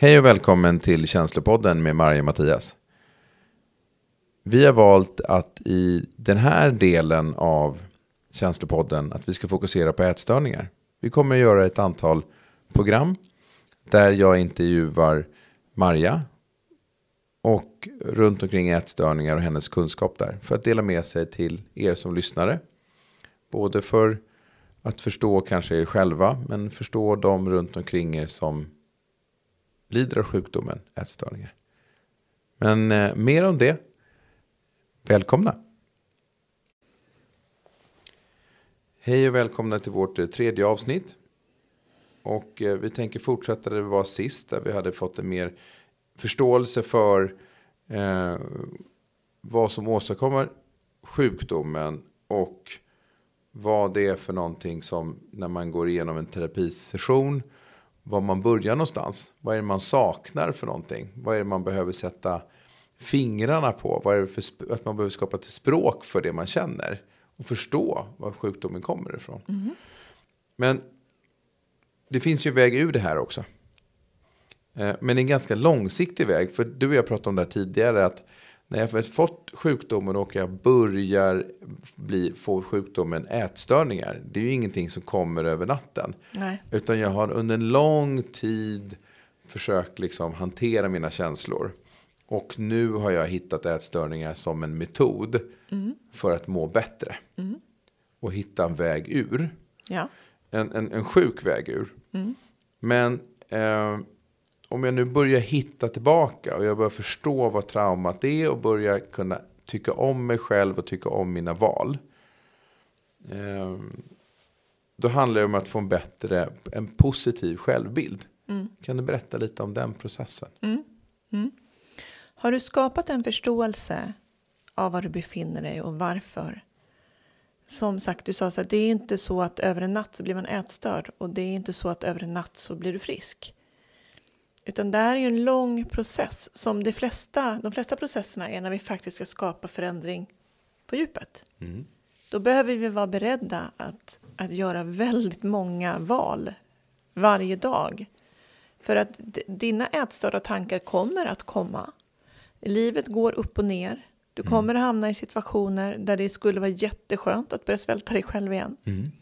Hej och välkommen till Känslopodden med Marja Mattias. Vi har valt att i den här delen av Känslopodden att vi ska fokusera på ätstörningar. Vi kommer att göra ett antal program där jag intervjuar Marja och runt omkring ätstörningar och hennes kunskap där för att dela med sig till er som lyssnare. Både för att förstå kanske er själva men förstå de runt omkring er som lider av sjukdomen ätstörningar. Men eh, mer om det. Välkomna! Hej och välkomna till vårt eh, tredje avsnitt. Och eh, vi tänker fortsätta där vi var sist, där vi hade fått en mer förståelse för eh, vad som åstadkommer sjukdomen och vad det är för någonting som när man går igenom en terapisession var man börjar någonstans. Vad är det man saknar för någonting? Vad är det man behöver sätta fingrarna på? Vad är det för att man behöver skapa ett språk för det man känner? Och förstå var sjukdomen kommer ifrån. Mm. Men det finns ju väg ur det här också. Eh, men en ganska långsiktig väg. För du och jag pratade om det här tidigare. att när jag fått sjukdomen och jag börjar bli, få sjukdomen ätstörningar. Det är ju ingenting som kommer över natten. Nej. Utan jag har under en lång tid försökt liksom hantera mina känslor. Och nu har jag hittat ätstörningar som en metod mm. för att må bättre. Mm. Och hitta en väg ur. Ja. En, en, en sjuk väg ur. Mm. Men eh, om jag nu börjar hitta tillbaka och jag börjar förstå vad traumat är och börjar kunna tycka om mig själv och tycka om mina val. Eh, då handlar det om att få en bättre, en positiv självbild. Mm. Kan du berätta lite om den processen? Mm. Mm. Har du skapat en förståelse av var du befinner dig och varför? Som sagt, du sa så att det är inte så att över en natt så blir man ätstörd och det är inte så att över en natt så blir du frisk. Utan det här är ju en lång process som de flesta, de flesta processerna är när vi faktiskt ska skapa förändring på djupet. Mm. Då behöver vi vara beredda att, att göra väldigt många val varje dag. För att dina ätstörda tankar kommer att komma. Livet går upp och ner. Du mm. kommer att hamna i situationer där det skulle vara jätteskönt att börja svälta dig själv igen. Mm.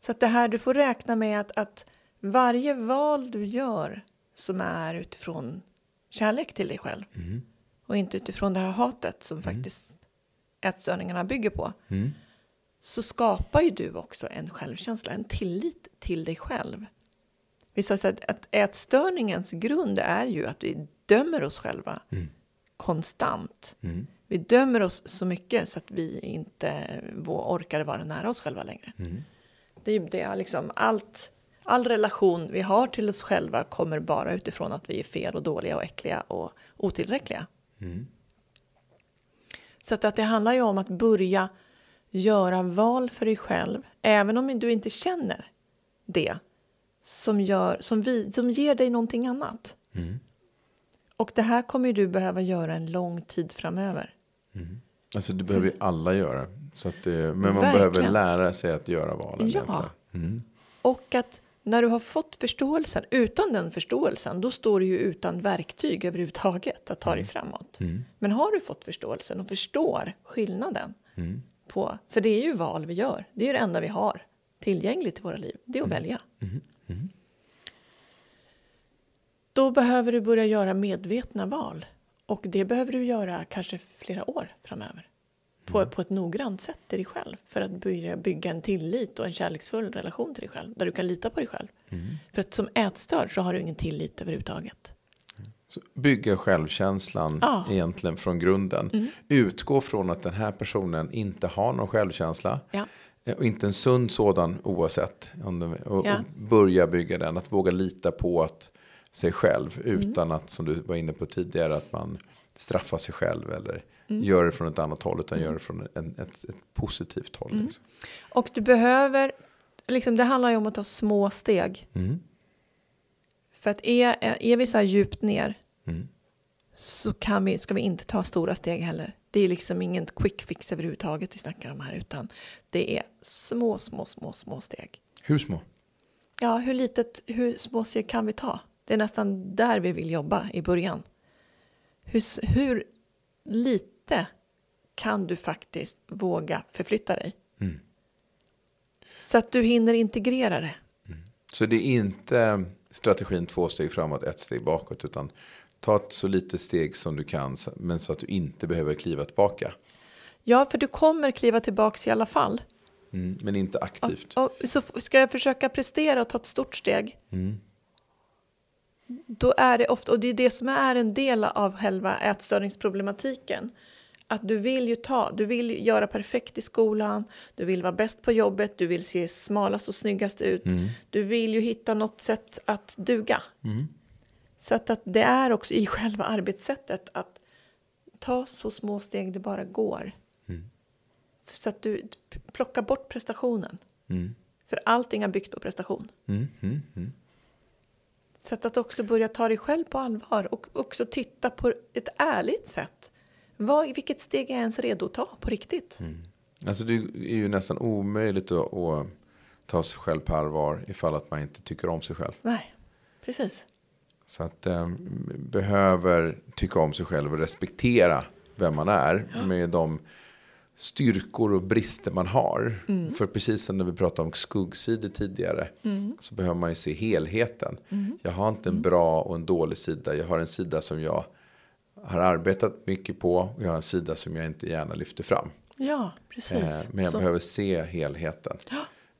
Så att det här, du får räkna med att, att varje val du gör som är utifrån kärlek till dig själv. Mm. Och inte utifrån det här hatet som mm. faktiskt ätstörningarna bygger på. Mm. Så skapar ju du också en självkänsla, en tillit till dig själv. Vi sa att, att ätstörningens grund är ju att vi dömer oss själva mm. konstant. Mm. Vi dömer oss så mycket så att vi inte orkar vara nära oss själva längre. Mm. Det är det, liksom allt all relation vi har till oss själva kommer bara utifrån att vi är fel och dåliga och äckliga och otillräckliga. Mm. Så att, att det handlar ju om att börja göra val för dig själv, även om du inte känner det som, gör, som, vi, som ger dig någonting annat. Mm. Och det här kommer du behöva göra en lång tid framöver. Mm. Alltså det behöver ju alla göra. Så att det, men man Verkligen. behöver lära sig att göra valen. Ja. Mm. Och att när du har fått förståelsen, utan den förståelsen, då står du ju utan verktyg överhuvudtaget att ta dig mm. framåt. Mm. Men har du fått förståelsen och förstår skillnaden mm. på, för det är ju val vi gör, det är ju det enda vi har tillgängligt i våra liv, det är att mm. välja. Mm. Mm. Då behöver du börja göra medvetna val och det behöver du göra kanske flera år framöver på, på ett noggrant sätt till dig själv för att börja bygga en tillit och en kärleksfull relation till dig själv där du kan lita på dig själv. Mm. För att som ätstörd så har du ingen tillit överhuvudtaget. Så bygga självkänslan ja. egentligen från grunden. Mm. Utgå från att den här personen inte har någon självkänsla. Ja. Eh, och inte en sund sådan oavsett. Och, ja. och börja bygga den. Att våga lita på att sig själv. Mm. Utan mm. att, som du var inne på tidigare, att man straffar sig själv. Eller mm. gör det från ett annat håll, utan gör det från en, ett, ett positivt håll. Mm. Liksom. Och du behöver, liksom, det handlar ju om att ta små steg. Mm. För att är, är vi så här djupt ner mm. så kan vi, ska vi inte ta stora steg heller. Det är liksom ingen quick fix överhuvudtaget vi snackar om här, utan det är små, små, små, små steg. Hur små? Ja, hur litet, hur små steg kan vi ta? Det är nästan där vi vill jobba i början. Hur, hur lite kan du faktiskt våga förflytta dig? Så att du hinner integrera det. Så det är inte strategin två steg framåt, ett steg bakåt. Utan ta ett så litet steg som du kan. Men så att du inte behöver kliva tillbaka. Ja, för du kommer kliva tillbaks i alla fall. Mm, men inte aktivt. Och så f- ska jag försöka prestera och ta ett stort steg. Då är det ofta, och det är det som är en del av själva ätstörningsproblematiken. Att du vill ju ta, du vill göra perfekt i skolan, du vill vara bäst på jobbet, du vill se smalast och snyggast ut. Du vill ju hitta något sätt att duga. Så att, att det är också i själva arbetssättet att ta så små steg det bara går. Så att du plockar bort prestationen. För allting är byggt på prestation. Mm, mm, mm. Så att, att också börja ta dig själv på allvar och också titta på ett ärligt sätt. Vad, vilket steg är ens redo att ta på riktigt? Alltså det är ju nästan omöjligt att, att ta sig själv på allvar ifall att man inte tycker om sig själv. Nej, precis. Så att eh, behöver tycka om sig själv och respektera vem man är med de styrkor och brister man har. För precis som när vi pratade om skuggsidor tidigare så behöver man ju se helheten. Jag har inte en bra och en dålig sida. Jag har en sida som jag har arbetat mycket på och jag har en sida som jag inte gärna lyfter fram. Ja, precis. Eh, men jag Så- behöver se helheten.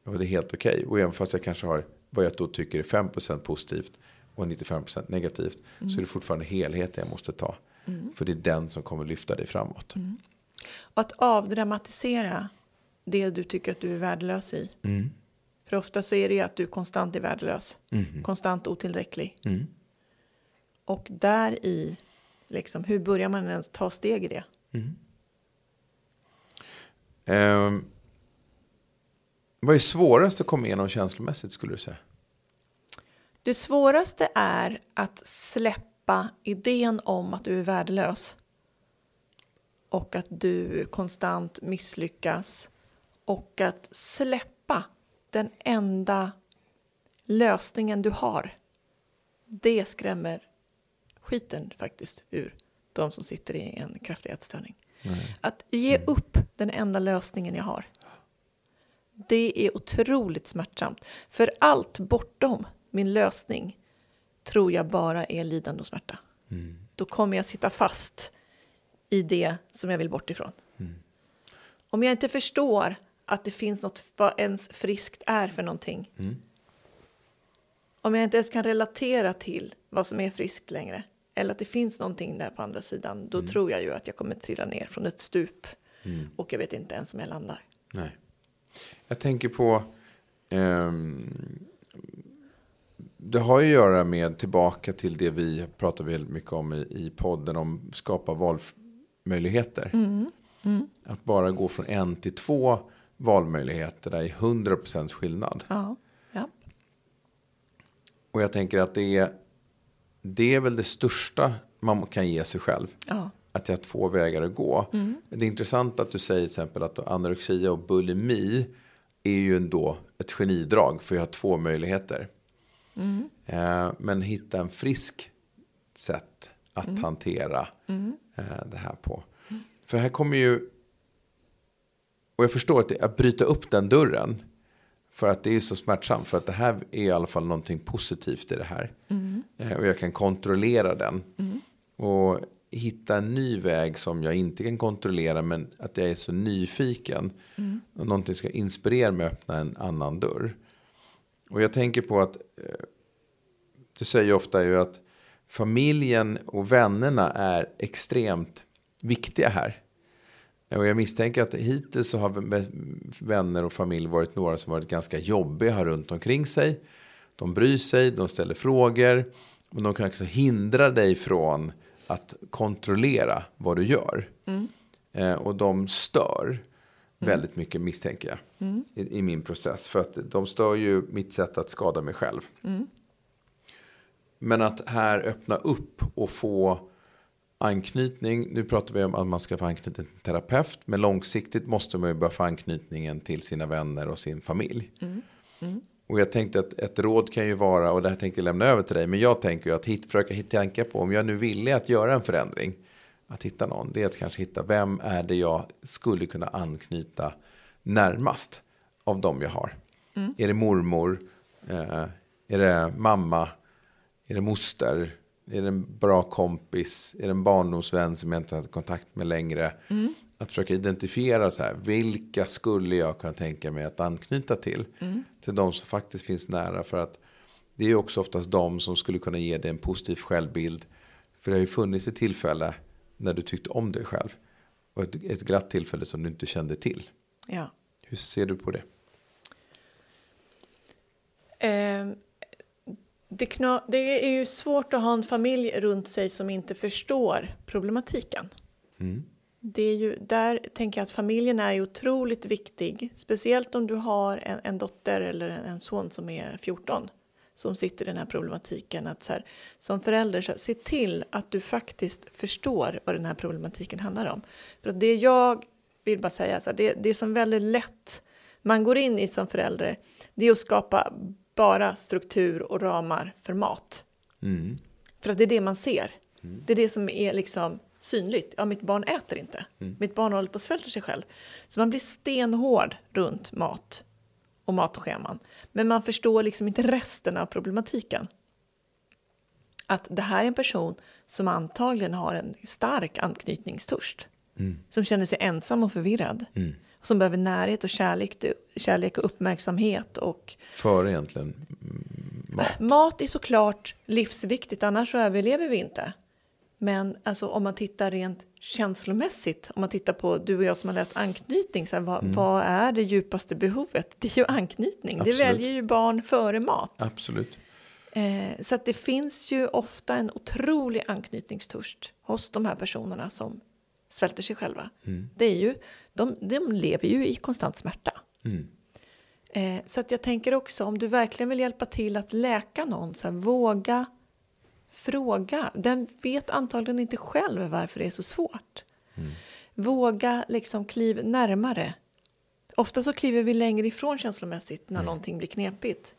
Och det är helt okej. Och även fast jag kanske har vad jag då tycker är 5% positivt och 95% negativt. Mm. Så är det fortfarande helheten jag måste ta. För det är den som kommer lyfta dig framåt. Mm. Och att avdramatisera det du tycker att du är värdelös i. Mm. För ofta så är det ju att du konstant är värdelös. Mm. Konstant otillräcklig. Och där i, liksom, hur börjar man ens ta steg i det? Ehm, vad är svårast att komma igenom känslomässigt skulle du säga? Det svåraste är att släppa idén om att du är värdelös. Och att du konstant misslyckas. Och att släppa den enda lösningen du har. Det skrämmer skiten faktiskt ur de som sitter i en kraftig ätstörning. Att ge upp den enda lösningen jag har. Det är otroligt smärtsamt. För allt bortom min lösning tror jag bara är lidande och smärta. Då kommer jag sitta fast i det som jag vill bort ifrån. Om jag inte förstår att det finns något vad ens friskt är för någonting. Om jag inte ens kan relatera till vad som är friskt längre. Eller att det finns någonting där på andra sidan. Då tror jag ju att jag kommer trilla ner från ett stup. Och jag vet inte ens om jag landar. Nej. Jag tänker på... ehm, det har ju att göra med tillbaka till det vi pratar väldigt mycket om i, i podden. Om skapa valmöjligheter. Att bara gå från en till två valmöjligheter. Där är 100% skillnad. Ja, ja. Och jag tänker att det är, det är väl det största man kan ge sig själv. ja. Att jag har två vägar att gå. Det är intressant att du säger till exempel att anorexia och bulimi är ju ändå ett genidrag. För jag har två möjligheter. Eh, men hitta en frisk sätt att hantera eh, det här på. För här kommer ju... Och jag förstår att, det, att bryta upp den dörren. För att det är så smärtsamt. För att det här är i alla fall någonting positivt i det här. Eh, och jag kan kontrollera den. Och hitta en ny väg som jag inte kan kontrollera. Men att jag är så nyfiken. Och någonting ska inspirera mig att öppna en annan dörr. Och jag tänker på att eh, du säger ju ofta ju att familjen och vännerna är extremt viktiga här. Och jag misstänker att hittills så har vänner och familj varit några som varit ganska jobbiga runt omkring sig. De bryr sig, de ställer frågor. Och de kan också hindra dig från att kontrollera vad du gör. Eh, och de stör väldigt mycket misstänker jag. I, I min process. För att de stör ju mitt sätt att skada mig själv. Men att här öppna upp och få anknytning. Nu pratar vi om att man ska få anknytning till en terapeut. Men långsiktigt måste man ju börja få anknytningen till sina vänner och sin familj. Och jag tänkte att ett råd kan ju vara, och det här tänkte jag lämna över till dig, men jag tänker ju att hit, försöka hitta tankar på, om jag nu ville att göra en förändring, att hitta någon, det är att kanske hitta vem är det jag skulle kunna anknyta närmast av dem jag har. Mm. Är det mormor? Eh, är det mamma? Är det moster? Är det en bra kompis? Är det en barndomsvän som jag inte har kontakt med längre? Mm. Att försöka identifiera så här, vilka skulle jag kunna tänka mig att anknyta till? Mm. Till de som faktiskt finns nära. För att det är ju också oftast de som skulle kunna ge dig en positiv självbild. För det har ju funnits ett tillfälle när du tyckte om dig själv. Och ett, ett glatt tillfälle som du inte kände till. Ja. Hur ser du på det? Eh, det, kna, det, är ju svårt att ha en familj runt sig som inte förstår problematiken. Mm. Det är ju, där tänker jag att familjen är otroligt viktig. Speciellt om du har en, en dotter eller en, son som är 14 som sitter i den här problematiken. Att så här, som förälder, så här, se till att du faktiskt förstår vad den här problematiken handlar om. För att det jag vill bara säga, så här, det, det som väldigt lätt man går in i som förälder, det är att skapa bara struktur och ramar för mat. Mm. För att det är det man ser. Mm. Det är det som är liksom synligt. Ja, mitt barn äter inte. Mm. Mitt barn håller på att svälta sig själv. Så man blir stenhård runt mat och matscheman. Men man förstår liksom inte resten av problematiken. Att det här är en person som antagligen har en stark anknytningstörst. Mm. Som känner sig ensam och förvirrad. Som behöver närhet och kärlek, kärlek och uppmärksamhet. Och För egentligen mat? Mat är såklart livsviktigt, annars så överlever vi inte. Men alltså, om man tittar rent känslomässigt, om man tittar på du och jag som har läst anknytning, så här, vad, mm. vad, är det djupaste behovet? Det är ju anknytning. Absolut. Det väljer ju barn före mat. Absolut. Eh, så att det finns ju ofta en otrolig anknytningstörst hos de här personerna som svälter sig själva. Mm. Det är ju, de, de lever ju i konstant smärta. Mm. Eh, så att jag tänker också, om du verkligen vill hjälpa till att läka någon, så här, våga fråga. Den vet antagligen inte själv varför det är så svårt. Mm. Våga liksom kliv närmare. Ofta så kliver vi längre ifrån känslomässigt när mm. någonting blir knepigt.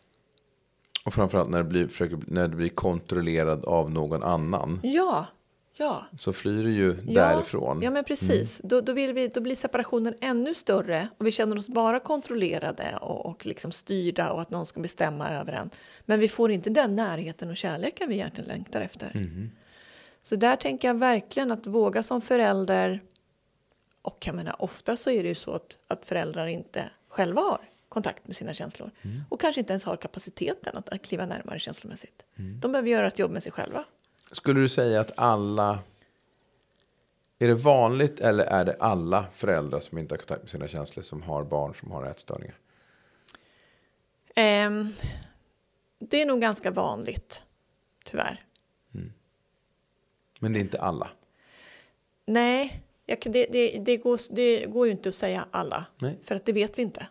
Och framförallt när det blir, när det blir kontrollerad av någon annan. Ja, Ja. Så flyr du ju ja, därifrån. Ja, men precis. Mm. Då, då, vill vi, då blir separationen ännu större och vi känner oss bara kontrollerade och, och liksom styrda och att någon ska bestämma över en. Men vi får inte den närheten och kärleken vi egentligen längtar efter. Mm. Så där tänker jag verkligen att våga som förälder. Och jag menar, ofta så är det ju så att, att föräldrar inte själva har kontakt med sina känslor. Mm. Och kanske inte ens har kapaciteten att, att kliva närmare känslomässigt. Mm. De behöver göra ett jobb med sig själva. Skulle du säga att alla... Är det vanligt eller är det alla föräldrar som inte har kontakt med sina känslor som har barn som har ätstörningar? Um, det är nog ganska vanligt, tyvärr. Mm. Men det är inte alla? Nej, jag, det, det, det, går, det går ju inte att säga alla. Nej. För att det vet vi inte.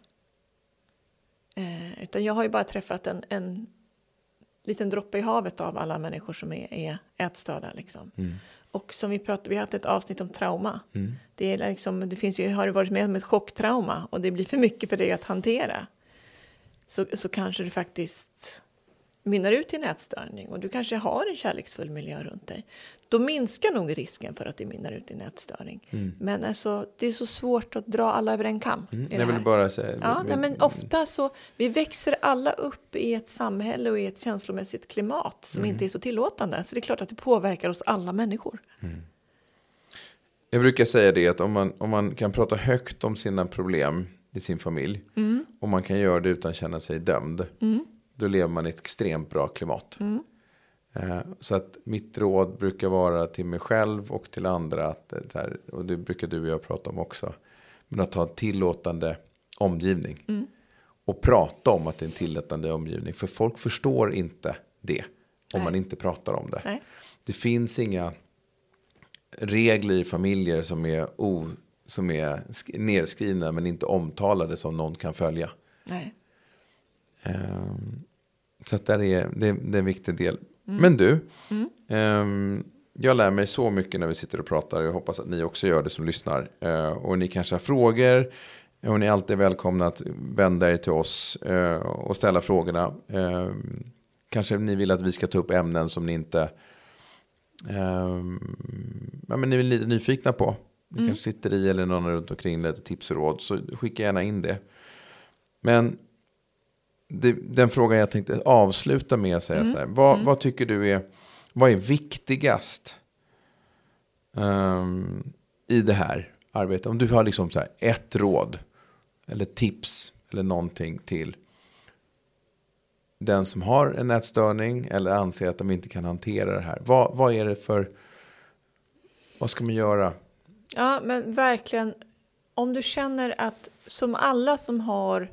Eh, utan jag har ju bara träffat en, en liten droppe i havet av alla människor som är, är ätstörda. Liksom. Mm. Och som vi pratade, vi har haft ett avsnitt om trauma. Mm. Det, är liksom, det finns ju, har du varit med om ett chocktrauma och det blir för mycket för dig att hantera. Så, så kanske du faktiskt mynnar ut i en ätstörning och du kanske har en kärleksfull miljö runt dig, då minskar nog risken för att det mynnar ut i en ätstörning. Mm. Men alltså, det är så svårt att dra alla över en kam. Mm. Jag vill bara säga. Ja, nej, men ofta så, vi växer alla upp i ett samhälle och i ett känslomässigt klimat som mm. inte är så tillåtande. Så det är klart att det påverkar oss alla människor. Mm. Jag brukar säga det att om man, om man kan prata högt om sina problem i sin familj. Mm. Och man kan göra det utan att känna sig dömd. Då lever man i ett extremt bra klimat. Mm. Så att mitt råd brukar vara till mig själv och till andra, att, eh, här, och det brukar du och jag prata om också, men att ha en tillåtande omgivning. Mm. Och prata om att det är en tillåtande omgivning, för folk förstår inte det om Nej. man inte pratar om det. Nej. Det finns inga regler i familjer som är, o, som är nedskrivna men inte omtalade som någon kan följa. Nej. Um, så att där är, det, det är en viktig del. Mm. Men du, mm. um, jag lär mig så mycket när vi sitter och pratar. Jag hoppas att ni också gör det som lyssnar. Uh, och ni kanske har frågor. Och ni är alltid välkomna att vända er till oss eh, och ställa frågorna. Eh, kanske ni vill att vi ska ta upp ämnen som ni inte eh, ja, men ni är lite nyfikna på. Ni Mm. kanske sitter i eller någon runt omkring lite tips och råd. Så skicka gärna in det. Men det, den frågan jag tänkte avsluta med att säga Mm. så här. Vad, Mm. vad tycker du är, vad är viktigast ehm, i det här arbetet? Om du har liksom så här ett råd eller tips eller någonting till den som har en ätstörning eller anser att de inte kan hantera det här. Vad, vad är det för, vad ska man göra? Ja, men verkligen. Om du känner att som alla som har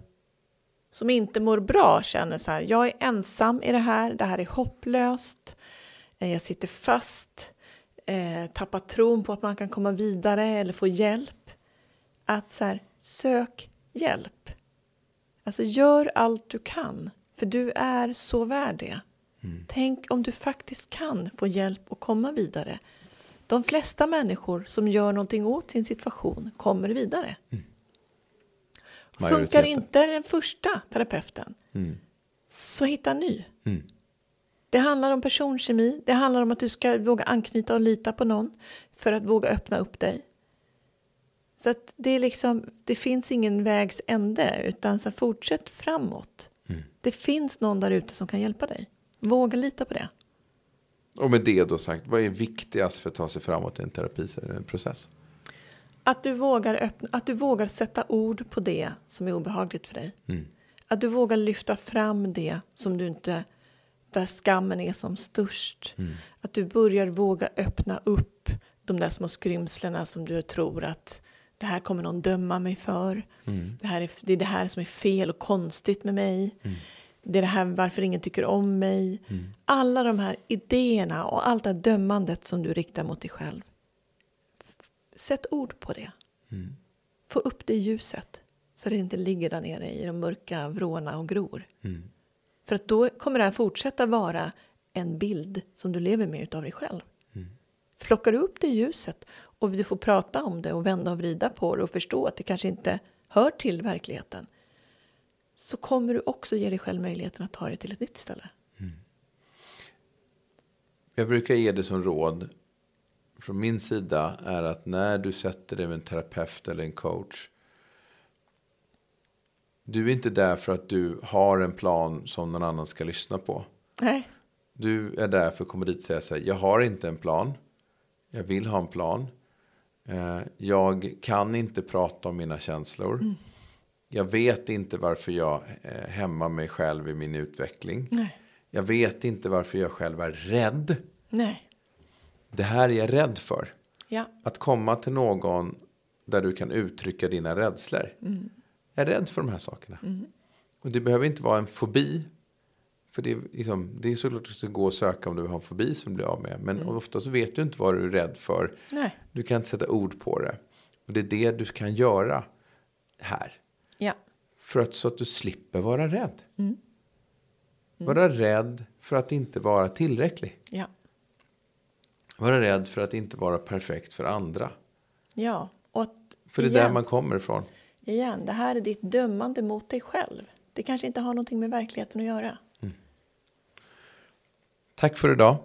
som inte mår bra känner så här. Jag är ensam i det här. Det här är hopplöst. eh, Jag sitter fast. Eh, tappar tron på att man kan komma vidare eller få hjälp. Att så här, sök hjälp. Alltså gör allt du kan. För du är så värd det. Tänk om du faktiskt kan få hjälp och komma vidare. De flesta människor som gör någonting åt sin situation kommer vidare. Funkar inte den första terapeuten, Mm. så hitta en ny. Mm. Det handlar om personkemi, det handlar om att du ska våga anknyta och lita på någon för att våga öppna upp dig. Så att det, är liksom, det finns ingen vägs ände, utan så fortsätt framåt. Mm. Det finns någon där ute som kan hjälpa dig. Våga lita på det. Och med det då sagt, vad är viktigast för att ta sig framåt i en terapiprocess? Att du, vågar öppna, att du vågar sätta ord på det som är obehagligt för dig. Mm. Att du vågar lyfta fram det som du inte, där skammen är som störst. Mm. Att du börjar våga öppna upp de där små skrymslena som du tror att det här kommer någon döma mig för. Mm. Det, här är, det är det här som är fel och konstigt med mig. Mm. Det är det här varför ingen tycker om mig. Mm. Alla de här idéerna och allt det här dömandet som du riktar mot dig själv. Sätt ord på det. Mm. Få upp det i ljuset. Så det inte ligger där nere i de mörka vrårna och gror. Mm. För att då kommer det här fortsätta vara en bild som du lever med utav dig själv. Mm. Plockar du upp det i ljuset och du får prata om det och vända och vrida på det och förstå att det kanske inte hör till verkligheten. Så kommer du också ge dig själv möjligheten att ta det till ett nytt ställe. Jag brukar ge det som råd från min sida är att när du sätter dig med en terapeut eller en coach. Du är inte där för att du har en plan som någon annan ska lyssna på. Nej. Du är där för att komma dit och säga så här, jag har inte en plan. Jag vill ha en plan. Eh, Jag kan inte prata om mina känslor. Jag vet inte varför jag eh, hämmar mig själv i min utveckling. Nej. Jag vet inte varför jag själv är rädd. Nej. Det här är jag rädd för. Ja. Att komma till någon där du kan uttrycka dina rädslor. Jag är rädd för de här sakerna. Och det behöver inte vara en fobi. För det är, liksom, det är såklart att du ska gå och söka om du har en fobi som du blir av med. Men ofta så vet du inte vad du är rädd för. Nej. Du kan inte sätta ord på det. Och det är det du kan göra här. Ja. För att, så att du slipper vara rädd. Vara rädd för att inte vara tillräcklig. Ja. Vara rädd för att inte vara perfekt för andra. Ja. Och För det är igen, där man kommer ifrån. igen, det här är ditt dömande mot dig själv. Det kanske inte har någonting med verkligheten att göra. Tack för idag.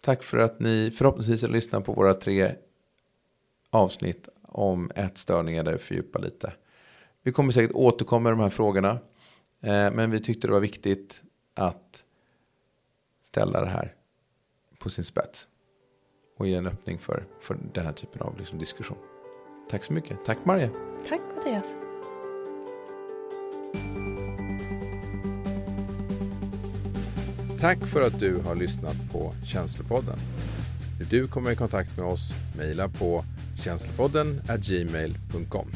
Tack för att ni förhoppningsvis har lyssnat på våra tre avsnitt om ätstörningar där vi fördjupar lite. Vi kommer säkert återkomma med de här frågorna. Eh, Men vi tyckte det var viktigt att ställa det här på sin spets. Och ge en öppning för, för den här typen av liksom diskussion. Tack så mycket. Tack Maria. Tack Mattias. Tack för att du har lyssnat på Känslopodden. Vill du komma i kontakt med oss, mejla på känslopodden gmail.com.